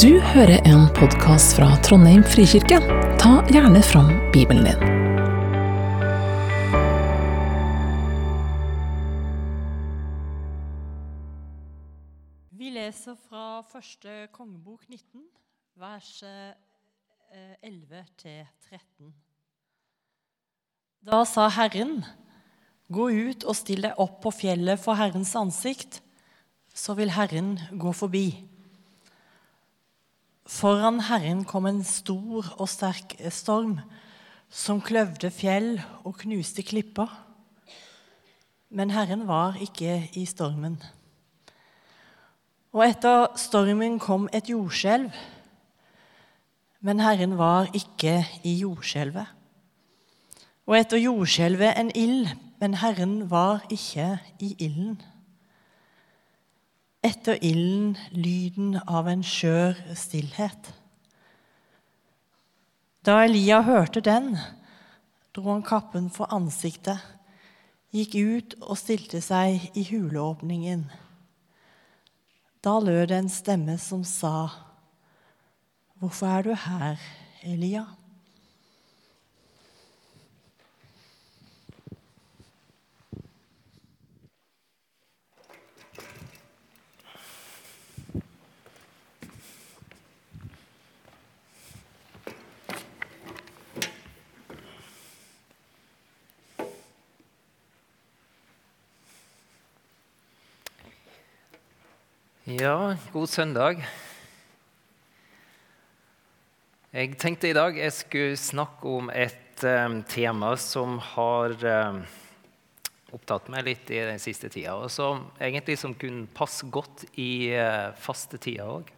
Du hører en podkast fra Trondheim frikirke. Ta gjerne fram Bibelen din. Vi leser fra første kongebok 19, vers eh, 11 til 13. Da sa Herren, gå ut og still deg opp på fjellet for Herrens ansikt, så vil Herren gå forbi. Foran Herren kom en stor og sterk storm som kløvde fjell og knuste klipper. Men Herren var ikke i stormen. Og etter stormen kom et jordskjelv. Men Herren var ikke i jordskjelvet. Og etter jordskjelvet en ild, men Herren var ikke i ilden. Etter ilden lyden av en skjør stillhet. Da Elia hørte den, dro han kappen for ansiktet, gikk ut og stilte seg i huleåpningen. Da lød det en stemme som sa, 'Hvorfor er du her, Elia?' Ja, god søndag. Jeg tenkte i dag jeg skulle snakke om et um, tema som har um, opptatt meg litt i den siste tida, og som egentlig som kunne passe godt i uh, fastetida òg.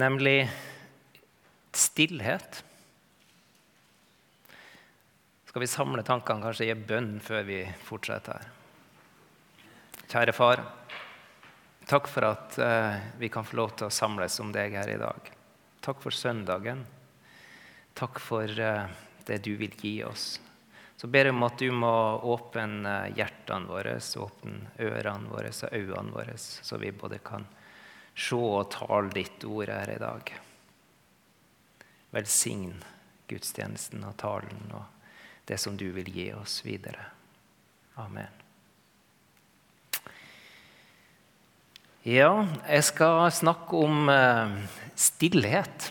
Nemlig stillhet. Skal vi samle tankene, kanskje gi bønn før vi fortsetter her? Kjære far. Takk for at uh, vi kan få lov til å samles om deg her i dag. Takk for søndagen. Takk for uh, det du vil gi oss. Så ber jeg om at du må åpne hjertene våre, åpne ørene våre og øynene våre, så vi både kan se og tale ditt ord her i dag. Velsign gudstjenesten og talen og det som du vil gi oss videre. Amen. Ja, jeg skal snakke om eh, stillhet.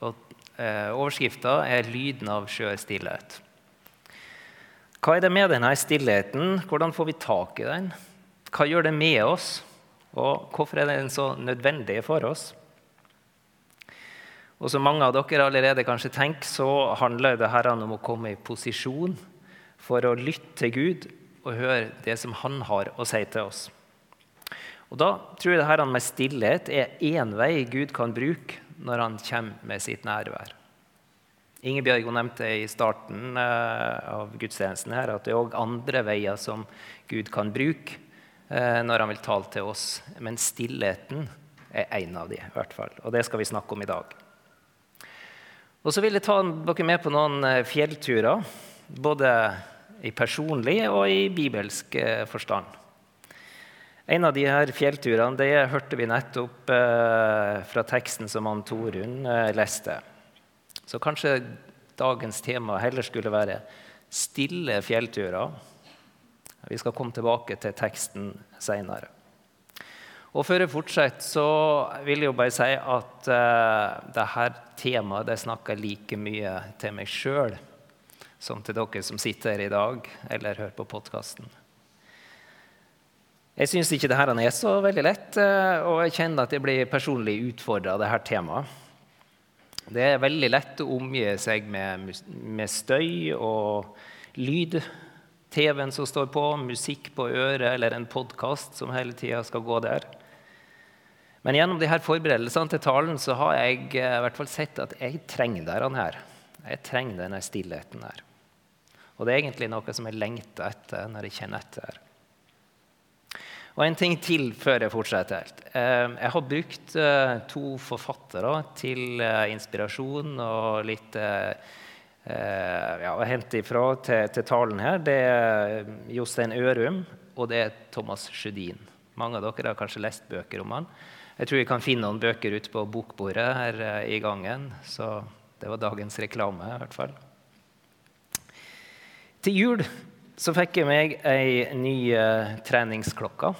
Og eh, Overskrifta er 'Lyden av skjør stillhet'. Hva er det med denne stillheten? Hvordan får vi tak i den? Hva gjør det med oss? Og hvorfor er den så nødvendig for oss? Og som mange av dere allerede kanskje tenker, så handler det her om å komme i posisjon for å lytte til Gud og høre det som Han har å si til oss. Og Da tror jeg det her med stillhet er én vei Gud kan bruke når han kommer med sitt nærvær. Ingebjørg nevnte i starten eh, av gudstjenesten her at det er òg andre veier som Gud kan bruke eh, når han vil tale til oss. Men stillheten er én av de, i hvert fall. Og det skal vi snakke om i dag. Og så vil jeg ta dere med på noen eh, fjellturer. Både i personlig og i bibelsk forstand. En av de her fjellturene det hørte vi nettopp eh, fra teksten som han Torunn eh, leste. Så kanskje dagens tema heller skulle være stille fjellturer. Vi skal komme tilbake til teksten seinere. Og før jeg fortsetter, så vil jeg jo bare si at eh, dette temaet det snakker like mye til meg sjøl som til dere som sitter her i dag eller hører på podkasten. Jeg syns ikke dette er så veldig lett, eh, og jeg kjenner at jeg blir personlig utfordra av dette temaet. Det er veldig lett å omgi seg med, med støy og lyd. TV-en som står på, musikk på øret eller en podkast som hele tida skal gå der. Men gjennom disse forberedelsene til talen så har jeg eh, i hvert fall sett at jeg trenger denne her. Jeg trenger denne stillheten her. Og det er egentlig noe som jeg lengter etter når jeg kjenner etter. Og en ting til før jeg fortsetter helt. Eh, jeg har brukt eh, to forfattere til eh, inspirasjon og litt ja, å hente ifra til, til, talen her. Det er Jostein Ørum og det er Thomas Sjødin. Mange av dere har kanskje lest bøker om han. Jeg tror vi kan finne noen bøker ute på bokbordet her eh, i gangen. Så det var dagens reklame, i hvert fall. Til jul så fikk jeg meg ei ny uh, treningsklokke.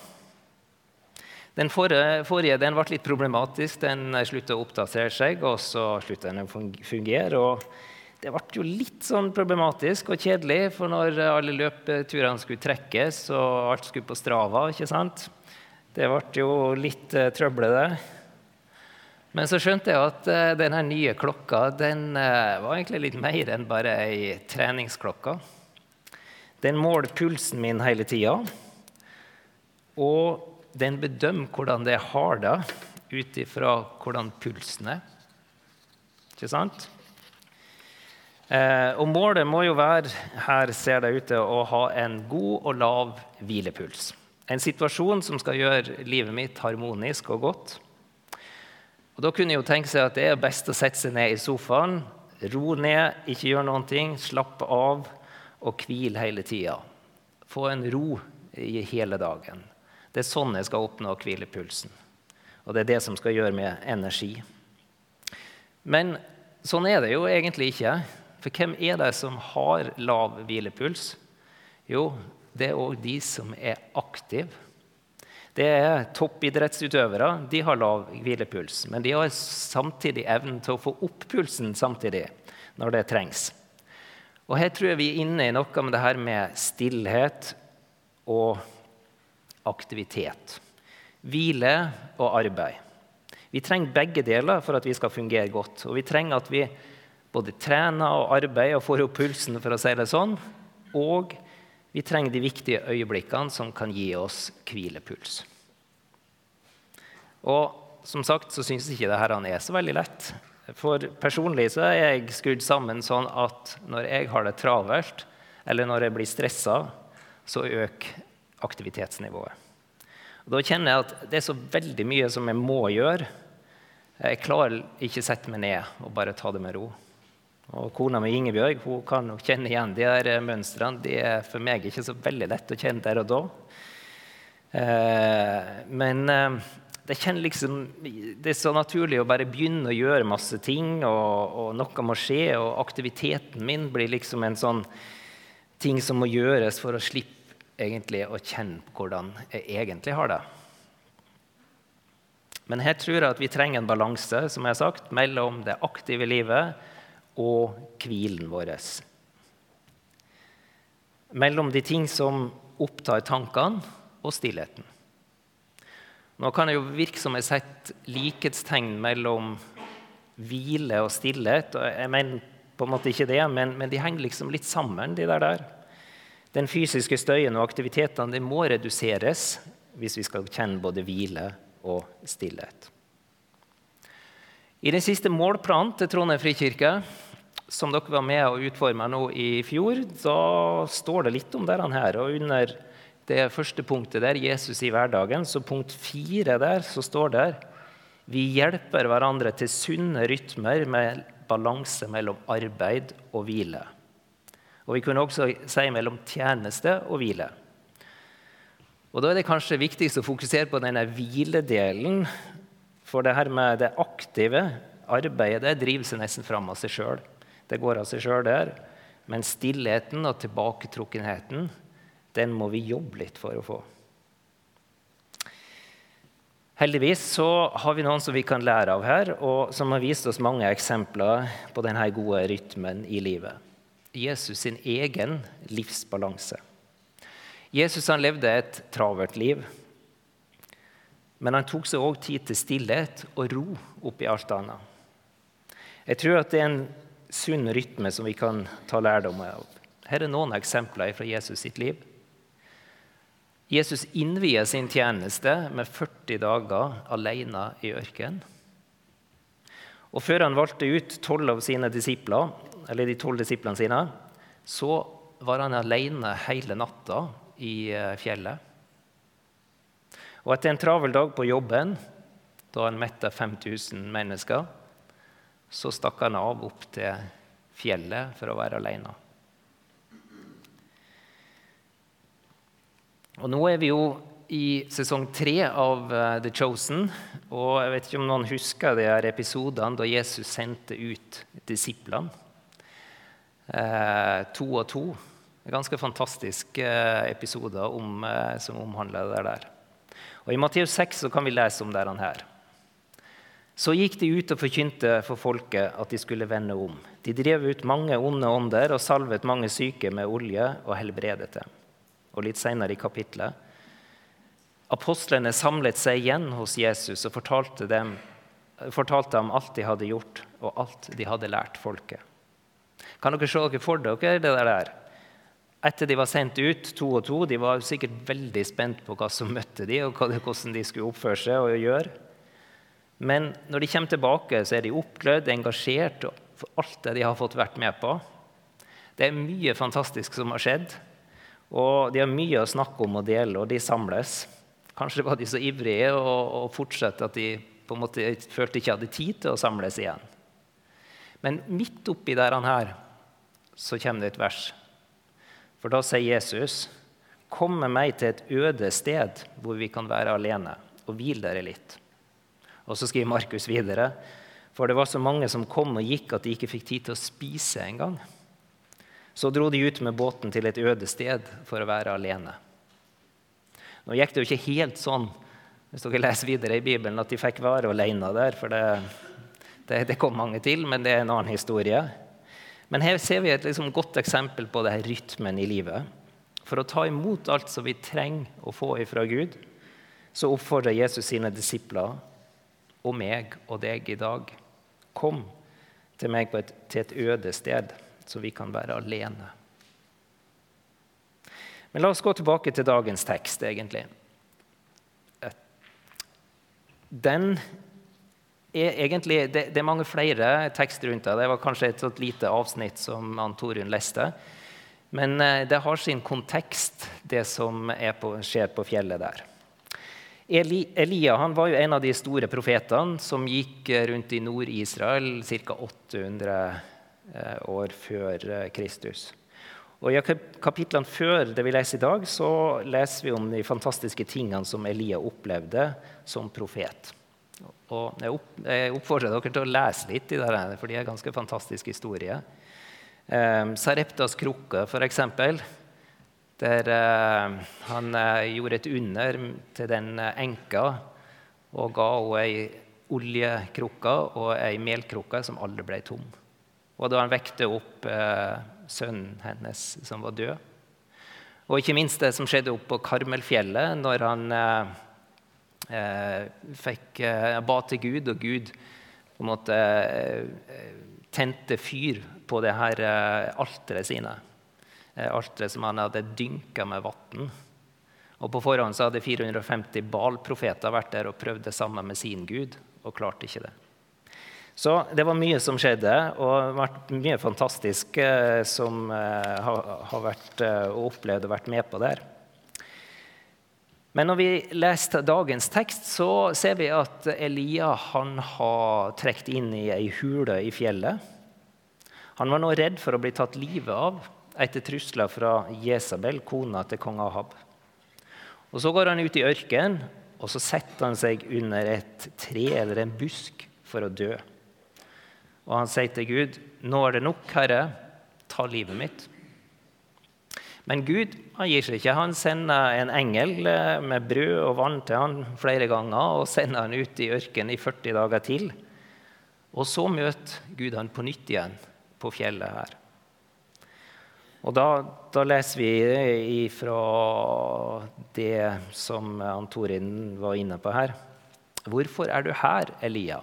Den forrige, forrige den ble litt problematisk. Den slutta å oppdatere seg, og så slutta den å fungere. og det ble jo litt sånn problematisk og kjedelig, for når alle løpeturene skulle trekkes og alt skulle på Strava ikke sant? Det ble jo litt uh, trøblete. Men så skjønte jeg at uh, denne nye klokka den uh, var egentlig litt mer enn bare ei treningsklokke. Den måler pulsen min hele tida. Og den bedømmer hvordan det har det, ut ifra hvordan pulsen er. Ikke sant? Eh, og målet må jo være her ser det ut til å ha en god og lav hvilepuls. En situasjon som skal gjøre livet mitt harmonisk og godt. Og Da kunne jeg jo tenke seg at det er best å sette seg ned i sofaen, ro ned, ikke gjøre noen ting, slappe av og hvile hele tida. Få en ro i hele dagen. Det er sånn jeg skal oppnå hvilepulsen. Og det er det som skal gjøre meg energi. Men sånn er det jo egentlig ikke. For hvem er det som har lav hvilepuls? Jo, det er òg de som er aktive. Det er toppidrettsutøvere. De har lav hvilepuls. Men de har samtidig evnen til å få opp pulsen samtidig når det trengs. Og Her tror jeg vi er inne i noe med det her med stillhet og aktivitet. Hvile og arbeid. Vi trenger begge deler for at vi skal fungere godt. Og vi trenger at vi både trener og arbeider og får opp pulsen, for å si det sånn. Og vi trenger de viktige øyeblikkene som kan gi oss hvilepuls. Og som sagt så syns ikke det her er så veldig lett. For personlig så er jeg skrudd sammen sånn at når jeg har det travelt, eller når jeg blir stressa, så øker aktivitetsnivået. Og da kjenner jeg at det er så veldig mye som jeg må gjøre. Jeg klarer ikke å sette meg ned og bare ta det med ro. Og Kona mi Ingebjørg hun kan nok kjenne igjen de der mønstrene. De er for meg ikke så veldig lett å kjenne der og da. Eh, men eh, det, liksom, det, er så naturlig å bare begynne å gjøre masse ting, og, og, noe må skje. Og aktiviteten min blir liksom en sånn ting som må gjøres for å slippe egentlig å kjenne på hvordan jeg egentlig har det. Men her tror jeg at vi trenger en balanse som jeg har sagt, mellom det aktive livet og hvilen vår. Mellom de ting som opptar tankene, og stillheten. Nå kan det jo virke som jeg setter likhetstegn mellom hvile og stillhet. og Jeg mener på en måte ikke det, men, men de henger liksom litt sammen, de der. der. Den fysiske støyen og aktivitetene må reduseres hvis vi skal kjenne både hvile og stillhet. I den siste målplanen til Trondheim frikirke, som dere var med å utforme nå i fjor, da står det litt om dette her. Og under det første punktet der, Jesus i hverdagen, så punkt fire der, så står det vi hjelper hverandre til sunne rytmer med balanse mellom arbeid og hvile. Og vi kunne også si mellom tjeneste og hvile. Og Da er det kanskje viktigst å fokusere på denne hviledelen. For det her med det aktive arbeidet det driver seg nesten fram av seg sjøl. Det går av seg sjøl der. Men stillheten og tilbaketrukkenheten den må vi jobbe litt for å få. Heldigvis så har vi noen som vi kan lære av her, og som har vist oss mange eksempler på denne gode rytmen i livet. Jesus sin egen livsbalanse. Jesus han levde et travelt liv, men han tok seg òg tid til stillhet og ro oppi alt annet. Jeg tror at det er en sunn rytme som vi kan ta lærdom av. Her er noen eksempler fra Jesus sitt liv. Jesus innvier sin tjeneste med 40 dager alene i ørkenen. Og før han valgte ut 12 av sine disipler, eller de tolv disiplene sine, så var han alene hele natta i eh, fjellet. Og etter en travel dag på jobben, da han metta 5000 mennesker, så stakk han av opp til fjellet for å være alene. Og nå er vi jo i sesong tre av eh, The Chosen. Og jeg vet ikke om noen husker de her episodene da Jesus sendte ut disiplene. Eh, to og to. Ganske fantastiske eh, episoder om, eh, som omhandler det der. Og I Matteus 6 så kan vi lese om det her. Så gikk de ut og forkynte for folket at de skulle vende om. De drev ut mange onde ånder og salvet mange syke med olje og helbredet dem. Og litt senere i kapittelet. Apostlene samlet seg igjen hos Jesus og fortalte dem, fortalte ham alt de hadde gjort, og alt de hadde lært folket. Kan dere se dere for dere det der? Etter de var sendt ut, to og to, de var sikkert veldig spent på hva som møtte de, og hvordan de skulle oppføre seg og gjøre. Men når de kommer tilbake, så er de oppglødd, engasjert for alt det de har fått vært med på. Det er mye fantastisk som har skjedd, og de har mye å snakke om og dele, og de samles. Kanskje var de så ivrige og, og fortsatte at de på en måte følte ikke hadde tid til å samles igjen. Men midt oppi der han her, så kommer det et vers. For da sier Jesus, 'Kom med meg til et øde sted hvor vi kan være alene, og hvil dere litt.' Og så skriver Markus videre, 'For det var så mange som kom og gikk at de ikke fikk tid til å spise engang.' Så dro de ut med båten til et øde sted for å være alene. Nå gikk det jo ikke helt sånn hvis dere leser videre i Bibelen, at de fikk være alene der. For det, det, det kom mange til, men det er en annen historie. Men her ser vi et liksom godt eksempel på denne rytmen i livet. For å ta imot alt som vi trenger å få ifra Gud, så oppfordrer Jesus sine disipler og meg og deg i dag. Kom til meg et, til et øde sted, så vi kan være alene. Men la oss gå tilbake til dagens tekst, egentlig. Den er egentlig, det, det, er mange flere tekster rundt det. Det var kanskje et sånt lite avsnitt som Torunn leste. Men eh, det har sin kontekst, det som på, skjer på fjellet der. Eli, Elia var jo en av de store profetene som gikk rundt i Nord-Israel ca. 800 eh, år før eh, Kristus. Og I kapitlene før det vi leser i dag, så leser vi om de fantastiske tingene som Elia opplevde som profet. Og jeg, oppfordrer dere til å lese litt i det, for det er en ganske fantastisk historie. Eh, Sareptas krukke, f.eks., der eh, han eh, gjorde et under til den eh, enka og ga henne ei oljekrukke og ei melkrukke som aldri ble tom. Og da han vekte opp eh, sønnen hennes som var død. Og ikke minst det som skjedde oppe på Karmelfjellet, når han eh, Eh, fikk eh, ba til Gud, og Gud på en måte eh, tente fyr på det her alteret sine. Alteret som han hadde dynka med vann. Og På forhånd så hadde 450 Baal-profeter vært der og prøvd det samme med sin gud, og klarte ikke det. Så det var mye som skjedde, og det har vært mye fantastisk som har vært og opplevd og vært med på der. Men når vi leser dagens tekst, så ser vi at Elia han har trukket inn i ei hule i fjellet. Han var nå redd for å bli tatt livet av etter trusler fra Jesabel, kona til kong Ahab. Og Så går han ut i ørkenen og så setter han seg under et tre eller en busk for å dø. Og han sier til Gud, 'Nå er det nok, Herre. Ta livet mitt.' Men Gud han gir seg ikke. Han sender en engel eh, med brød og vann til han flere ganger og sender han ut i ørkenen i 40 dager til. Og så møter Gud han på nytt igjen på fjellet her. Og da, da leser vi fra det som Antorin var inne på her. Hvorfor er du her, Elia?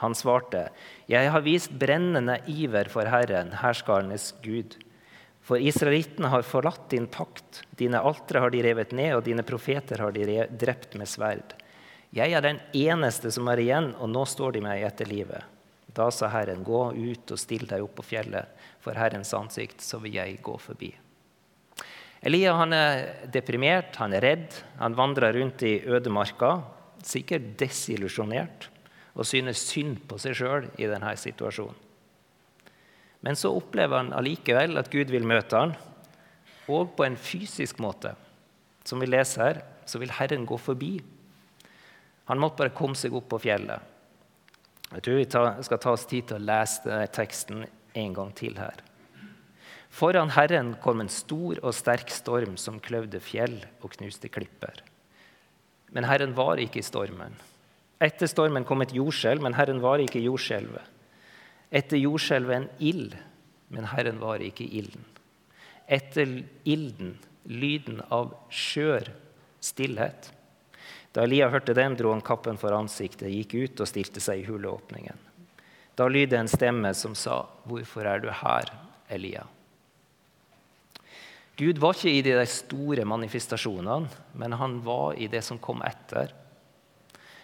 Han svarte, Jeg har vist brennende iver for Herren, herskarenes Gud. For israelittene har forlatt din pakt, dine altre har de revet ned, og dine profeter har de drept med sverd. Jeg er den eneste som er igjen, og nå står de meg etter livet. Da sa Herren, gå ut og still deg opp på fjellet for Herrens ansikt, så vil jeg gå forbi. Elia han er deprimert, han er redd, han vandrer rundt i ødemarka, sikkert desillusjonert, og synes synd på seg sjøl i denne situasjonen. Men så opplever han allikevel at Gud vil møte han, og på en fysisk måte. Som vi leser her, så vil Herren gå forbi. Han måtte bare komme seg opp på fjellet. Jeg tror vi skal ta oss tid til å lese denne teksten en gang til her. Foran Herren kom en stor og sterk storm som kløvde fjell og knuste klipper. Men Herren var ikke i stormen. Etter stormen kom et jordskjelv, men Herren var ikke jordskjelvet. Etter jordskjelvet en ild, men Herren var ikke ilden. Etter ilden lyden av skjør stillhet. Da Elia hørte den, dro han kappen for ansiktet, gikk ut og stilte seg i huleåpningen. Da lydde en stemme som sa, 'Hvorfor er du her, Elia?' Gud var ikke i de store manifestasjonene, men han var i det som kom etter.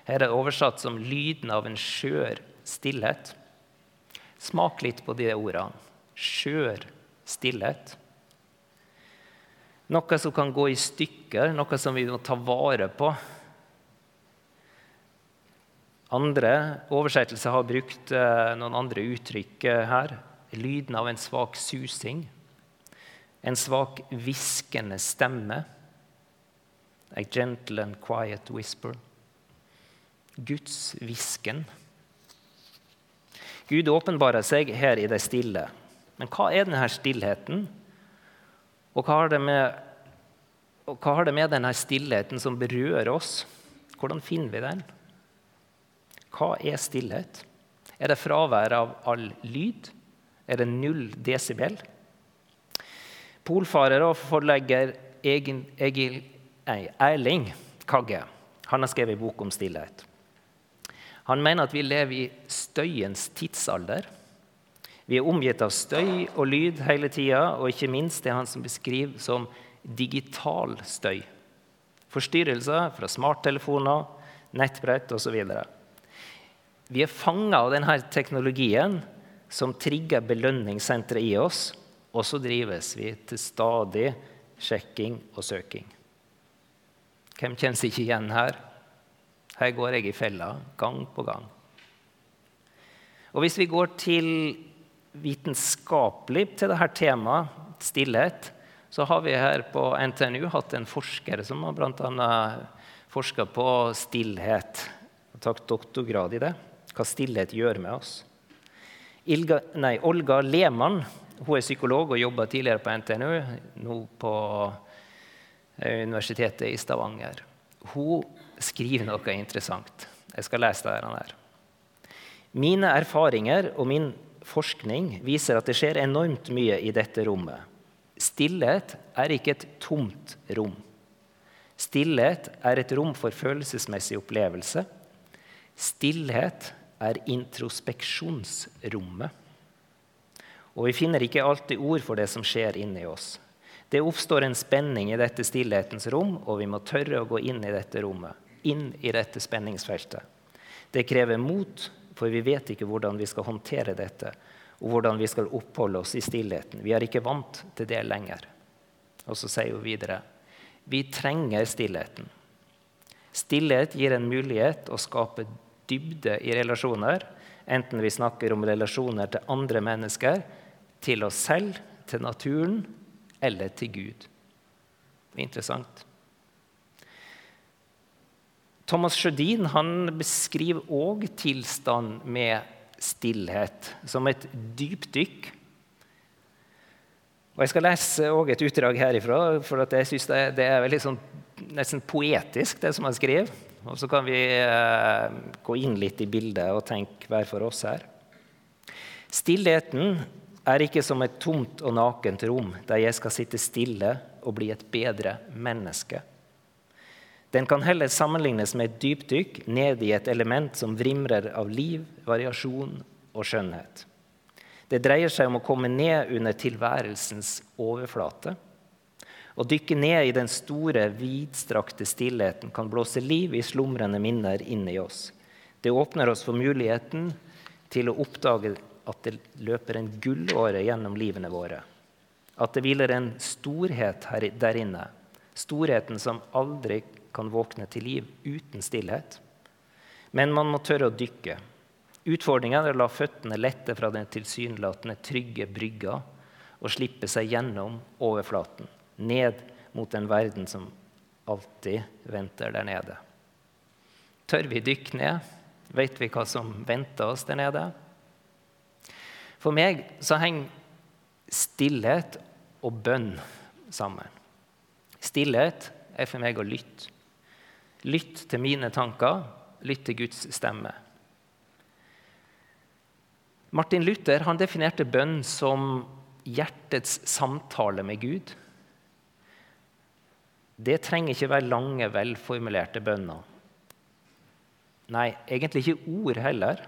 Her er det oversatt som 'lyden av en skjør stillhet'. Smak litt på de ordene. Skjør stillhet. Noe som kan gå i stykker, noe som vi må ta vare på. Andre oversettelser har brukt eh, noen andre uttrykk eh, her. Lyden av en svak susing. En svak hviskende stemme. A gentle and quiet whisper. Guds hvisken. Gud åpenbarer seg her i det stille. Men hva er denne stillheten? Og hva har det med, hva har det med denne stillheten som berører oss? Hvordan finner vi den? Hva er stillhet? Er det fravær av all lyd? Er det null desibel? Polfarer og forlegger Egil, Egil Erling Kagge han har skrevet bok om stillhet. Han mener at vi lever i støyens tidsalder. Vi er omgitt av støy og lyd hele tida, og ikke minst det han som beskriver som digital støy. Forstyrrelser fra smarttelefoner, nettbrett osv. Vi er fanga av denne teknologien som trigger belønningssenteret i oss, og så drives vi til stadig sjekking og søking. Hvem kjenner ikke igjen her? Her går jeg i fella gang på gang. Og Hvis vi går til vitenskapelig til dette temaet, stillhet, så har vi her på NTNU hatt en forsker som har bl.a. forska på stillhet. og tatt doktorgrad i det hva stillhet gjør med oss. Ilga, nei, Olga Lehmann hun er psykolog og jobba tidligere på NTNU, nå på eh, Universitetet i Stavanger. Hun skriver noe interessant. Jeg skal lese det her. Mine erfaringer og min forskning viser at det skjer enormt mye i dette rommet. Stillhet er ikke et tomt rom. Stillhet er et rom for følelsesmessig opplevelse. Stillhet er introspeksjonsrommet. Og vi finner ikke alltid ord for det som skjer inni oss. Det oppstår en spenning i dette stillhetens rom, og vi må tørre å gå inn i dette rommet. Inn i dette spenningsfeltet. Det krever mot, for vi vet ikke hvordan vi skal håndtere dette, og hvordan vi skal oppholde oss i stillheten. Vi er ikke vant til det lenger. Og så sier hun videre vi trenger stillheten. Stillhet gir en mulighet å skape dybde i relasjoner, enten vi snakker om relasjoner til andre mennesker, til oss selv, til naturen eller til Gud. Interessant. Thomas Sjødin beskriver òg tilstand med stillhet som et dypdykk. Og Jeg skal lese et utdrag herifra, for jeg syns det, det, er sånn, nesten poetisk, det som han skriver. Og så kan vi eh, gå inn litt i bildet og tenke hver for oss her. Stillheten er ikke som et tomt og nakent rom der jeg skal sitte stille og bli et bedre menneske. Den kan heller sammenlignes med et dypdykk ned i et element som vrimrer av liv, variasjon og skjønnhet. Det dreier seg om å komme ned under tilværelsens overflate å dykke ned i den store, vidstrakte stillheten kan blåse liv i slumrende minner inni oss. Det åpner oss for muligheten til å oppdage at det løper en gullåre gjennom livene våre. At det hviler en storhet der inne. Storheten som aldri kan våkne til liv uten stillhet. Men man må tørre å dykke. Utfordringen er å la føttene lette fra den tilsynelatende trygge brygga og slippe seg gjennom overflaten ned mot den verden som alltid venter der nede. Tør vi dykke ned? Vet vi hva som venter oss der nede? For meg så henger stillhet og bønn sammen. Stillhet er for meg å lytte. Lytt til mine tanker, lytt til Guds stemme. Martin Luther han definerte bønn som hjertets samtale med Gud. Det trenger ikke være lange, velformulerte bønner. Nei, egentlig ikke ord heller.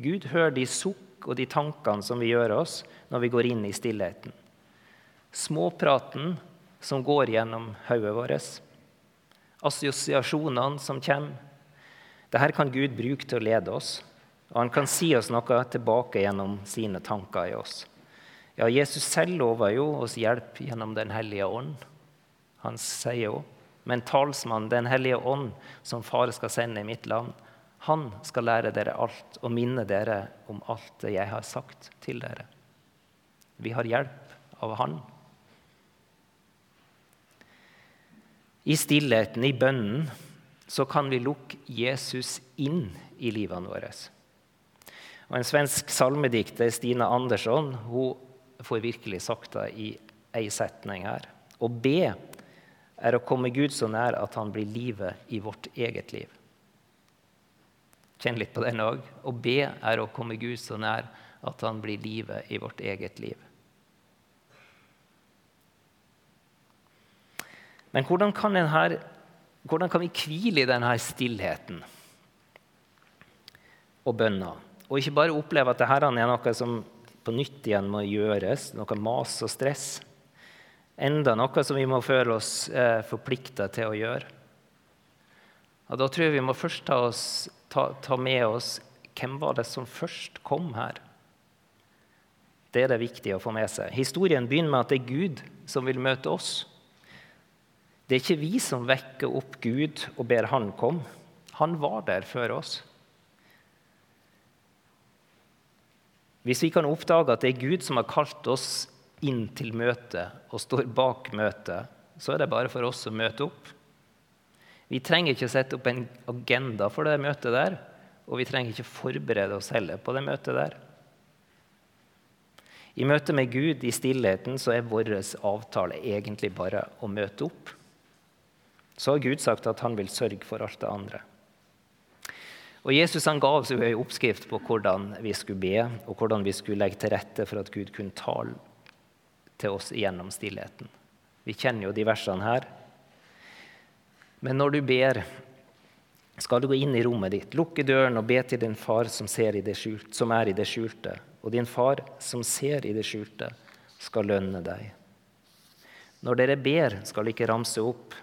Gud hører de sukk og de tankene som vi gjør oss når vi går inn i stillheten. Småpraten som går gjennom hodet vårt. Assosiasjonene som kommer. Dette kan Gud bruke til å lede oss. Og han kan si oss noe tilbake gjennom sine tanker i oss. Ja, Jesus selv lover jo oss hjelp gjennom Den hellige ånd. Han sier jo men talsmannen, Den hellige ånd, som far skal sende i mitt land, han skal lære dere alt og minne dere om alt det jeg har sagt til dere. Vi har hjelp av Han. I stillheten, i bønnen, så kan vi lukke Jesus inn i livene våre. Og En svensk salmedikter, Stina Andersson, hun får virkelig sagt det i ei setning her. Å be er å komme Gud så nær at han blir livet i vårt eget liv. Kjenn litt på den òg. Å be er å komme Gud så nær at han blir livet i vårt eget liv. Men hvordan kan, denne, hvordan kan vi hvile i denne stillheten og bønna? Og ikke bare oppleve at dette er noe som på nytt igjen må gjøres, noe mas og stress. Enda noe som vi må føle oss eh, forplikta til å gjøre. Og Da tror jeg vi må først ta, oss, ta, ta med oss hvem var det som først kom her. Det er det viktig å få med seg. Historien begynner med at det er Gud som vil møte oss. Det er ikke vi som vekker opp Gud og ber Han komme. Han var der før oss. Hvis vi kan oppdage at det er Gud som har kalt oss inn til møtet og står bak møtet, så er det bare for oss å møte opp. Vi trenger ikke sette opp en agenda for det møtet der, og vi trenger ikke forberede oss heller på det møtet der. I møte med Gud i stillheten så er vår avtale egentlig bare å møte opp. Så har Gud sagt at han vil sørge for alt det andre. Og Jesus han ga oss en oppskrift på hvordan vi skulle be, og hvordan vi skulle legge til rette for at Gud kunne tale til oss gjennom stillheten. Vi kjenner jo de versene her. Men når du ber, skal du gå inn i rommet ditt, lukke døren og be til din far som, skjulte, som er i det skjulte. Og din far som ser i det skjulte, skal lønne deg. Når dere ber, skal ikke ramse opp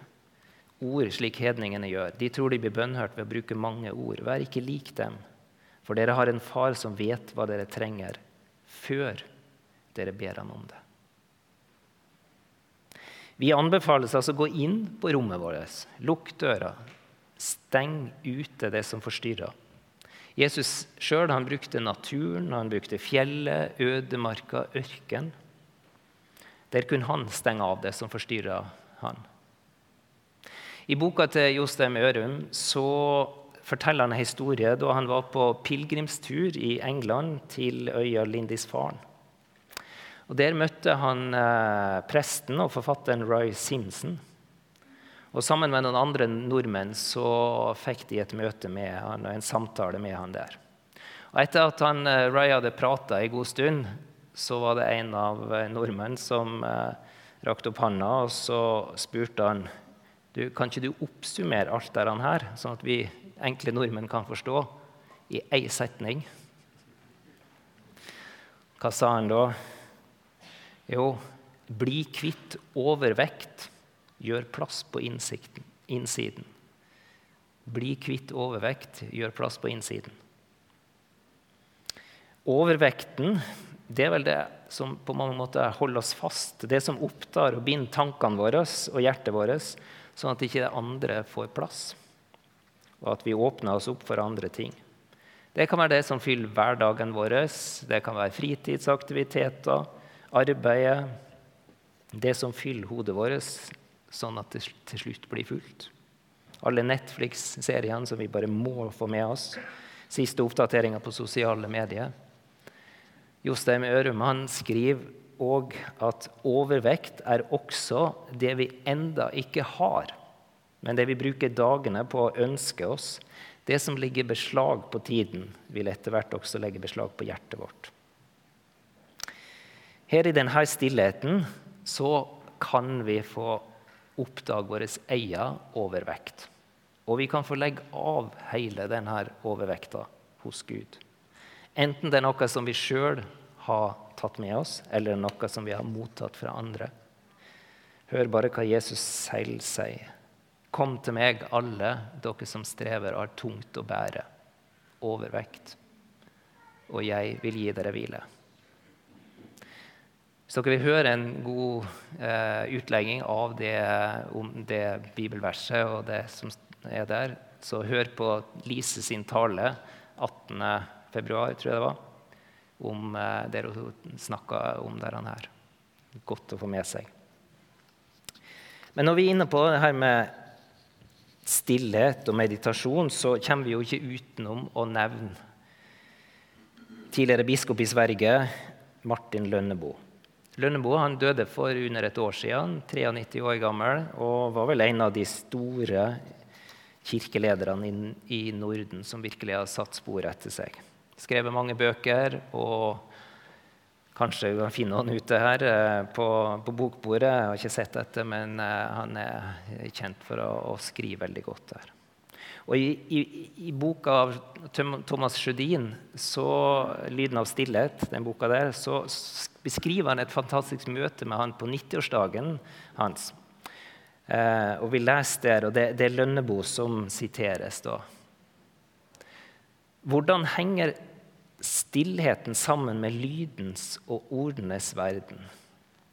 ord slik hedningene gjør. De tror de blir bønnhørt ved å bruke mange ord. Vær ikke lik dem, for dere har en far som vet hva dere trenger, før dere ber han om det. Vi anbefales altså å gå inn på rommet vårt, lukk døra, steng ute det som forstyrrer. Jesus sjøl brukte naturen, han brukte fjellet, ødemarka, ørken. Der kunne han stenge av det som forstyrra han. I boka til Jostein Ørum så forteller han en historie da han var på pilegrimstur i England til øya Lindisfarne. Og Der møtte han eh, presten og forfatteren Roy Simpson. Og Sammen med noen andre nordmenn så fikk de et møte med han, og en samtale med han der. Og Etter at han, eh, Roy hadde prata en god stund, så var det en av eh, nordmenn som eh, rakte opp handa og så spurte han du, kan ikke du oppsummere alt dette her, sånn at vi enkle nordmenn kan forstå, i én setning? Hva sa han da? Jo, bli kvitt overvekt. Gjør plass på innsiden. Bli kvitt overvekt. Gjør plass på innsiden. Overvekten det er vel det som på mange måter holder oss fast. Det som opptar og binder tankene våre og hjertet vårt sånn at ikke det andre får plass, og at vi åpner oss opp for andre ting. Det kan være det som fyller hverdagen vår, det kan være fritidsaktiviteter, arbeidet, det som fyller hodet vårt, sånn at det til slutt blir fullt. Alle Netflix-seriene som vi bare må få med oss. Siste oppdateringer på sosiale medier. Jostein Ørum han skriver òg at overvekt er også det vi enda ikke har, men det vi bruker dagene på å ønske oss. Det som ligger beslag på tiden, vil etter hvert også legge beslag på hjertet vårt. Her i denne stillheten så kan vi få oppdage vår egen overvekt. Og vi kan få legge av hele denne overvekta hos Gud. Enten det er noe som vi sjøl har tatt med oss, eller noe som vi har mottatt fra andre. Hør bare hva Jesus selv sier. Kom til meg, alle dere som strever og har tungt å bære, overvekt, og jeg vil gi dere hvile. Hvis dere vil høre en god eh, utlegging av det, om det bibelverset og det som er der, så hør på Lise sin tale 18. februar, tror jeg det var, om eh, det hun snakka om der han er. Godt å få med seg. Men når vi er inne på det her med stillhet og meditasjon, så kommer vi jo ikke utenom å nevne tidligere biskop i Sverige, Martin Lønneboe. Lønneboe han døde for under et år siden, 93 år gammel, og var vel en av de store kirkelederne i Norden som virkelig har satt spor etter seg. Skrevet mange bøker, og kanskje vi kan finne noen ute her eh, på, på, bokbordet. Jeg har ikke sett dette, men eh, han er kjent for å, å skrive veldig godt der. Og i, i, i, boka av Thomas Sjødin, 'Lyden av stillhet', den boka der, så beskriver han et fantastisk møte med han på 90-årsdagen hans. Eh, og vi leser der, og det, det er Lønnebo som siteres da. Hvordan henger stillheten sammen med lydens og ordenes verden?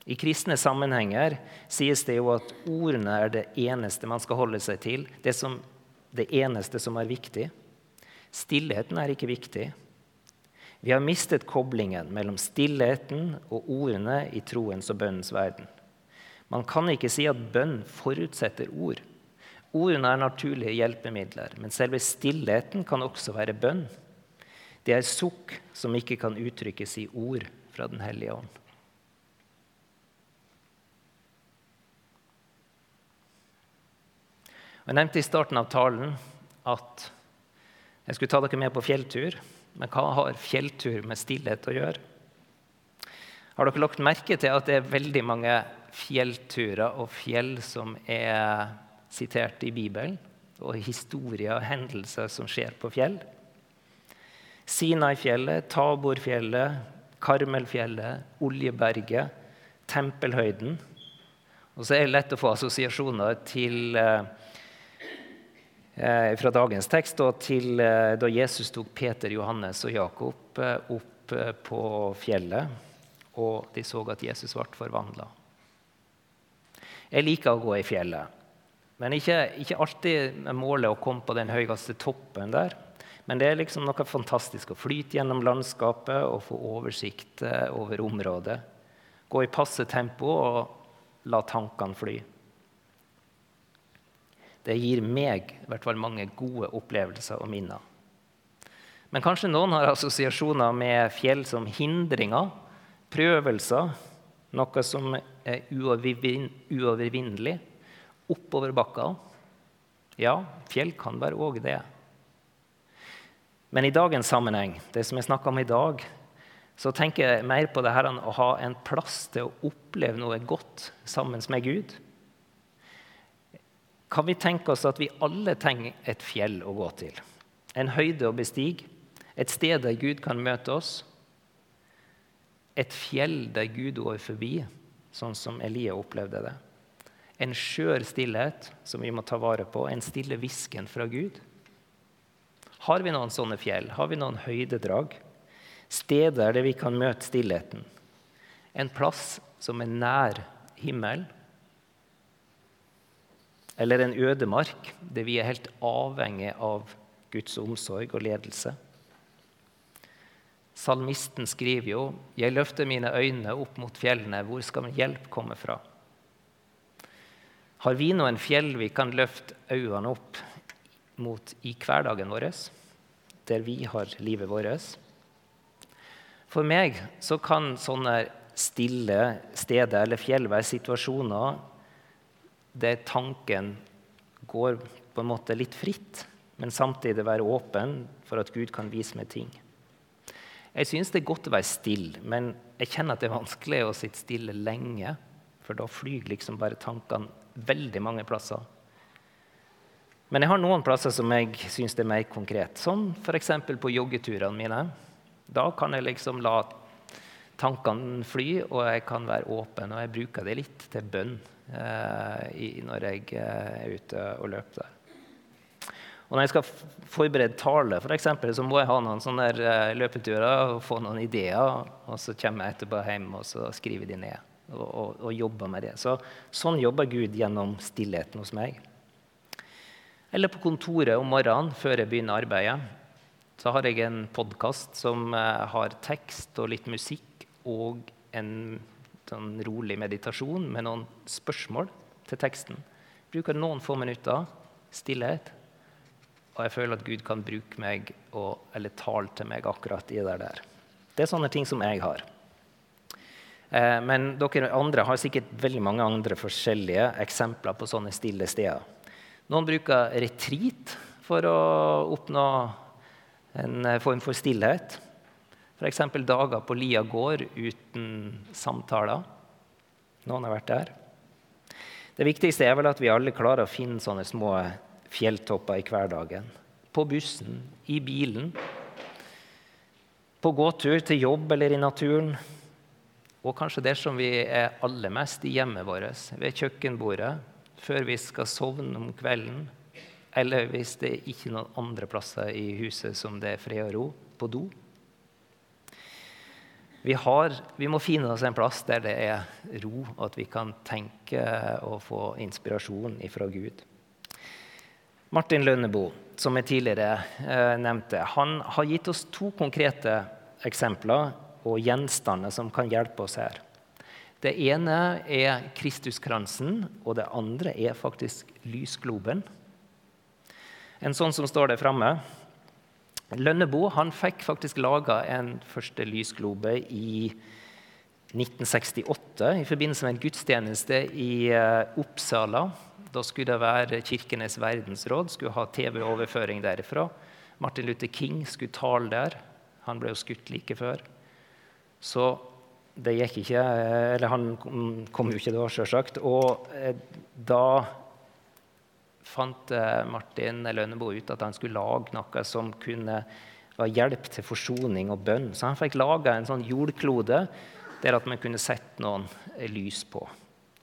I kristne sammenhenger sies det jo at ordene er det eneste man skal holde seg til. Det som det eneste som er viktig. Stillheten er ikke viktig. Vi har mistet koblingen mellom stillheten og ordene i troens og bønnens verden. Man kan ikke si at bønn forutsetter ord. Ordene er naturlige hjelpemidler, men selve stillheten kan også være bønn. Det er sukk som ikke kan uttrykkes i ord fra Den hellige ånd. Jeg nevnte i starten av talen at jeg skulle ta dere med på fjelltur. Men hva har fjelltur med stillhet å gjøre? Har dere lagt merke til at det er veldig mange fjellturer og fjell som er sitert i Bibelen? Og historier og hendelser som skjer på fjell? Sinai-fjellet, Taborfjellet, Karmelfjellet, Oljeberget, Tempelhøyden. Og så er det lett å få assosiasjoner til eh, Eh, fra dagens tekst og til eh, da Jesus tok Peter, Johannes og Jakob eh, opp på fjellet, og de så at Jesus ble forvandla. Jeg liker å gå i fjellet, men ikke, ikke alltid med målet å komme på den høyeste toppen der. Men det er liksom noe fantastisk å flyte gjennom landskapet og få oversikt over området. Gå i passe tempo og la tankene fly. Det gir meg i hvert fall mange gode opplevelser og minner. Men kanskje noen har assosiasjoner med fjell som hindringer, prøvelser, noe som er uovervinnelig, oppoverbakker. Ja, fjell kan være òg det. Men i dagens sammenheng, det som jeg snakker om i dag, så tenker jeg mer på det her å ha en plass til å oppleve noe godt sammen med Gud kan vi tenke oss at vi alle trenger et fjell å gå til. En høyde å bestige, et sted der Gud kan møte oss. Et fjell der Gud går forbi, sånn som Elia opplevde det. En skjør stillhet som vi må ta vare på, en stille hvisken fra Gud. Har vi noen sånne fjell? Har vi noen høydedrag? Steder der vi kan møte stillheten. En plass som er nær himmelen eller en ødemark der vi er helt avhengig av Guds omsorg og ledelse. Salmisten skriver jo 'Jeg løfter mine øyne opp mot fjellene. Hvor skal min hjelp komme fra?' Har vi noen fjell vi kan løfte øynene opp mot i hverdagen vår, der vi har livet vårt? For meg så kan sånne stille steder eller fjell være situasjoner der tanken går på en måte litt fritt, men samtidig være åpen for at Gud kan vise meg ting. Jeg syns det er godt å være stille, men jeg kjenner at det er vanskelig å sitte stille lenge. For da flyr liksom bare tankene veldig mange plasser. Men jeg har noen plasser som jeg syns er mer konkret. Sånn f.eks. på joggeturene mine. Da kan jeg liksom la tankene fly, og jeg kan være åpen. Og jeg bruker det litt til bønn eh, når jeg eh, er ute og løper der. Og når jeg skal forberede tale, for eksempel, så må jeg ha noen sånne eh, løpeturer og få noen ideer. Og så kommer jeg etterpå hjem og så skriver de ned og, og, jobber med det. Så, sånn jobber Gud gjennom stillheten hos meg. Eller på kontoret om morgenen før jeg begynner arbeidet. Så har jeg en podkast som eh, har tekst og litt musikk og en sånn rolig meditasjon med noen spørsmål til teksten. Bruker noen få minutter stillhet, og jeg føler at Gud kan bruke meg og, eller tale til meg akkurat i det der. Det er sånne ting som jeg har. Eh, men dere andre har sikkert veldig mange andre forskjellige eksempler på sånne stille steder. Noen bruker retreat for å oppnå en form for stillhet. F.eks. dager på Lia gård uten samtaler. Noen har vært der. Det viktigste er vel at vi alle klarer å finne sånne små fjelltopper i hverdagen. På bussen, i bilen, på gåtur til jobb eller i naturen. Og kanskje det som vi er aller mest i hjemmet vårt, ved kjøkkenbordet, før vi skal sovne om kvelden, eller hvis det ikke er noen andre plasser i huset som det er fred og ro, på do. Vi, har, vi, må finne oss en plass der det er ro, og at vi kan tenke og få inspirasjon fra Gud. Martin Lønneboe, som jeg tidligere eh, nevnte, han har gitt oss to konkrete eksempler og gjenstander som kan hjelpe oss her. Det ene er Kristuskransen, og det andre er faktisk lysgloben. En sånn som står der framme. Lønneboe han fikk faktisk laga en første lysglobe i 1968 i forbindelse med en gudstjeneste i eh, Oppsala. Da skulle det være Kirkenes verdensråd, skulle ha TV-overføring derifra. Martin Luther King skulle tale der. Han ble jo skutt like før. Så det gikk ikke Eller han kom jo ikke da, sjølsagt. Og eh, da fant eh, Martin Lønneboe ut at han skulle lage noe som kunne være hjelp til forsoning og bønn. Så han fikk laga en sånn jordklode der at man kunne sette noen lys på.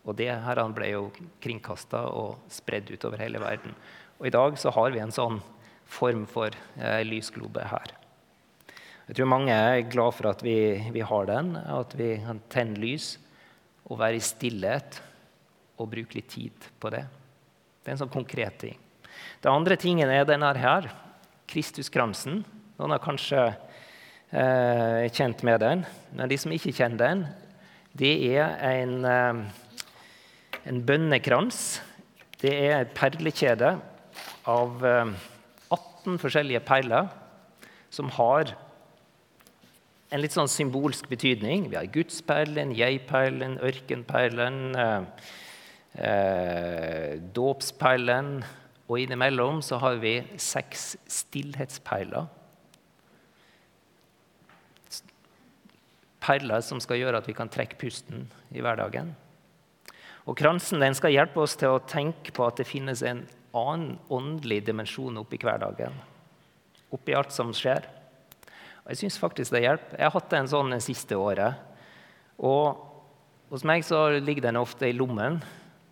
Og det her ble jo kringkasta og spredd utover hele verden. Og i dag så har vi en sånn form for eh, lysglobe her. Jeg tror mange er glad for at vi, vi har den, at vi kan tenne lys og være i stillhet og bruke litt tid på det. Det er en sånn konkret ting. Det andre tingen er denne her. Kristuskransen. Noen har kanskje eh, kjent med den. Men de som ikke kjenner den, det er en, eh, en bønnekrans. Det er et perlekjede av eh, 18 forskjellige perler som har en litt sånn symbolsk betydning. Vi har gudsperlen, jeg-perlen, ørkenperlen, eh, eh, dåpsperlen. Og innimellom så har vi seks stillhetsperler. Perler som skal gjøre at vi kan trekke pusten i hverdagen. Og Kransen den skal hjelpe oss til å tenke på at det finnes en annen åndelig dimensjon oppi hverdagen. Oppi alt som skjer. Jeg syns faktisk det hjelper. Jeg har hatt en sånn det siste året. Og hos meg så ligger den ofte i lommen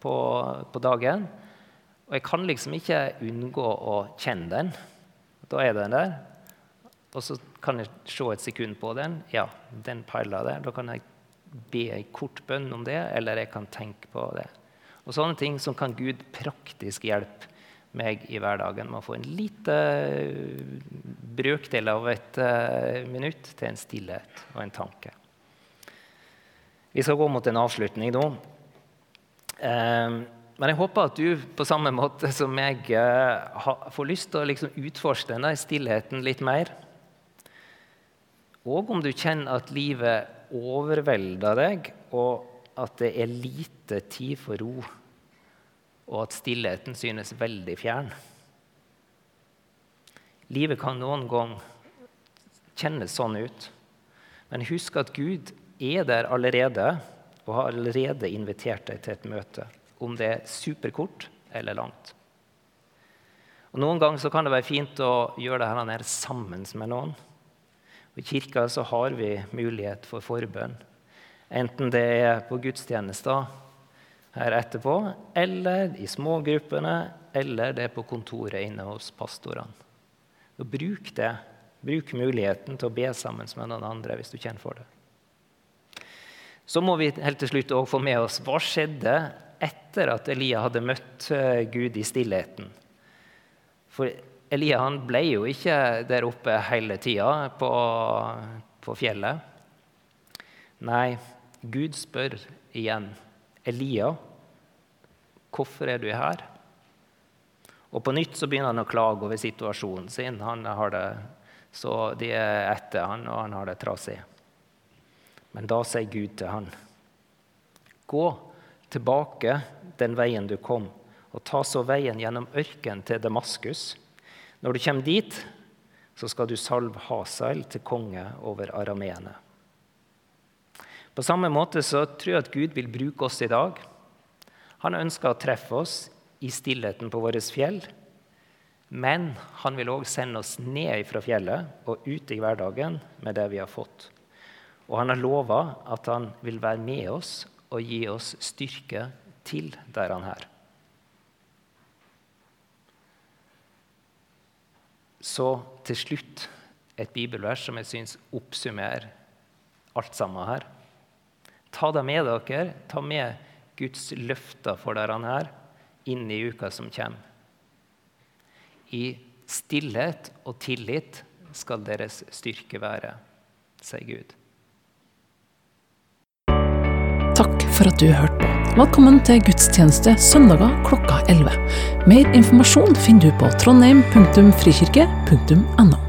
på, på dagen. Og jeg kan liksom ikke unngå å kjenne den. Da er den der. Og så kan jeg se et sekund på den. Ja, den perla der. Da kan jeg be en kort bønn om det, eller jeg kan tenke på det. Og sånne ting som kan Gud praktisk hjelpe meg i hverdagen med å få en lite brøkdel av et uh, minutt til en stillhet og en tanke. Vi skal gå mot en avslutning nå. Uh, men jeg håper at du på samme måte som meg eh, får lyst til å liksom utforske denne stillheten litt mer. Og om du kjenner at livet overvelder deg, og at det er lite tid for ro, og at stillheten synes veldig fjern. Livet kan noen gang kjennes sånn ut, men husk at Gud er der allerede og har allerede invitert deg til et møte, om det er superkort eller langt. Og Noen ganger kan det være fint å gjøre dette her sammen med noen. I kirka så har vi mulighet for forbønn. Enten det er på gudstjenester her etterpå, eller i smågruppene, eller det på kontoret inne hos pastorene. Og bruk det. Bruk muligheten til å be sammen med noen andre hvis du kjenner for det. Så må vi helt til slutt også få med oss hva skjedde etter at Elia hadde møtt eh, Gud i stillheten. For Elia han ble jo ikke der oppe hele tida på, på fjellet. Nei, Gud spør igjen. Elia, hvorfor er du her? Og på nytt så begynner han å klage over situasjonen sin. Han har det, så de er etter han, og han har det trasig. Men da sier Gud til han, gå tilbake den veien du kom, og ta så veien gjennom ørkenen til Damaskus. Når du kommer dit, så skal du salve Hasael til konge over arameene. På samme måte så tror jeg at Gud vil bruke oss i dag. Han ønsker å treffe oss i stillheten på våre fjell. Men han vil òg sende oss ned fra fjellet og ut i hverdagen med det vi har fått. Og han har lova at han vil være med oss og gi oss styrke til der han er. Så til slutt et bibelvers som jeg syns oppsummerer alt sammen her. Ta det med dere. Ta med Guds løfter for der han er, inn i uka som kommer. I stillhet og tillit skal deres styrke være, sier Gud. Takk for at du hørte på. Velkommen til gudstjeneste søndager klokka 11. Mer informasjon finner du på trondheim.frikirke.no.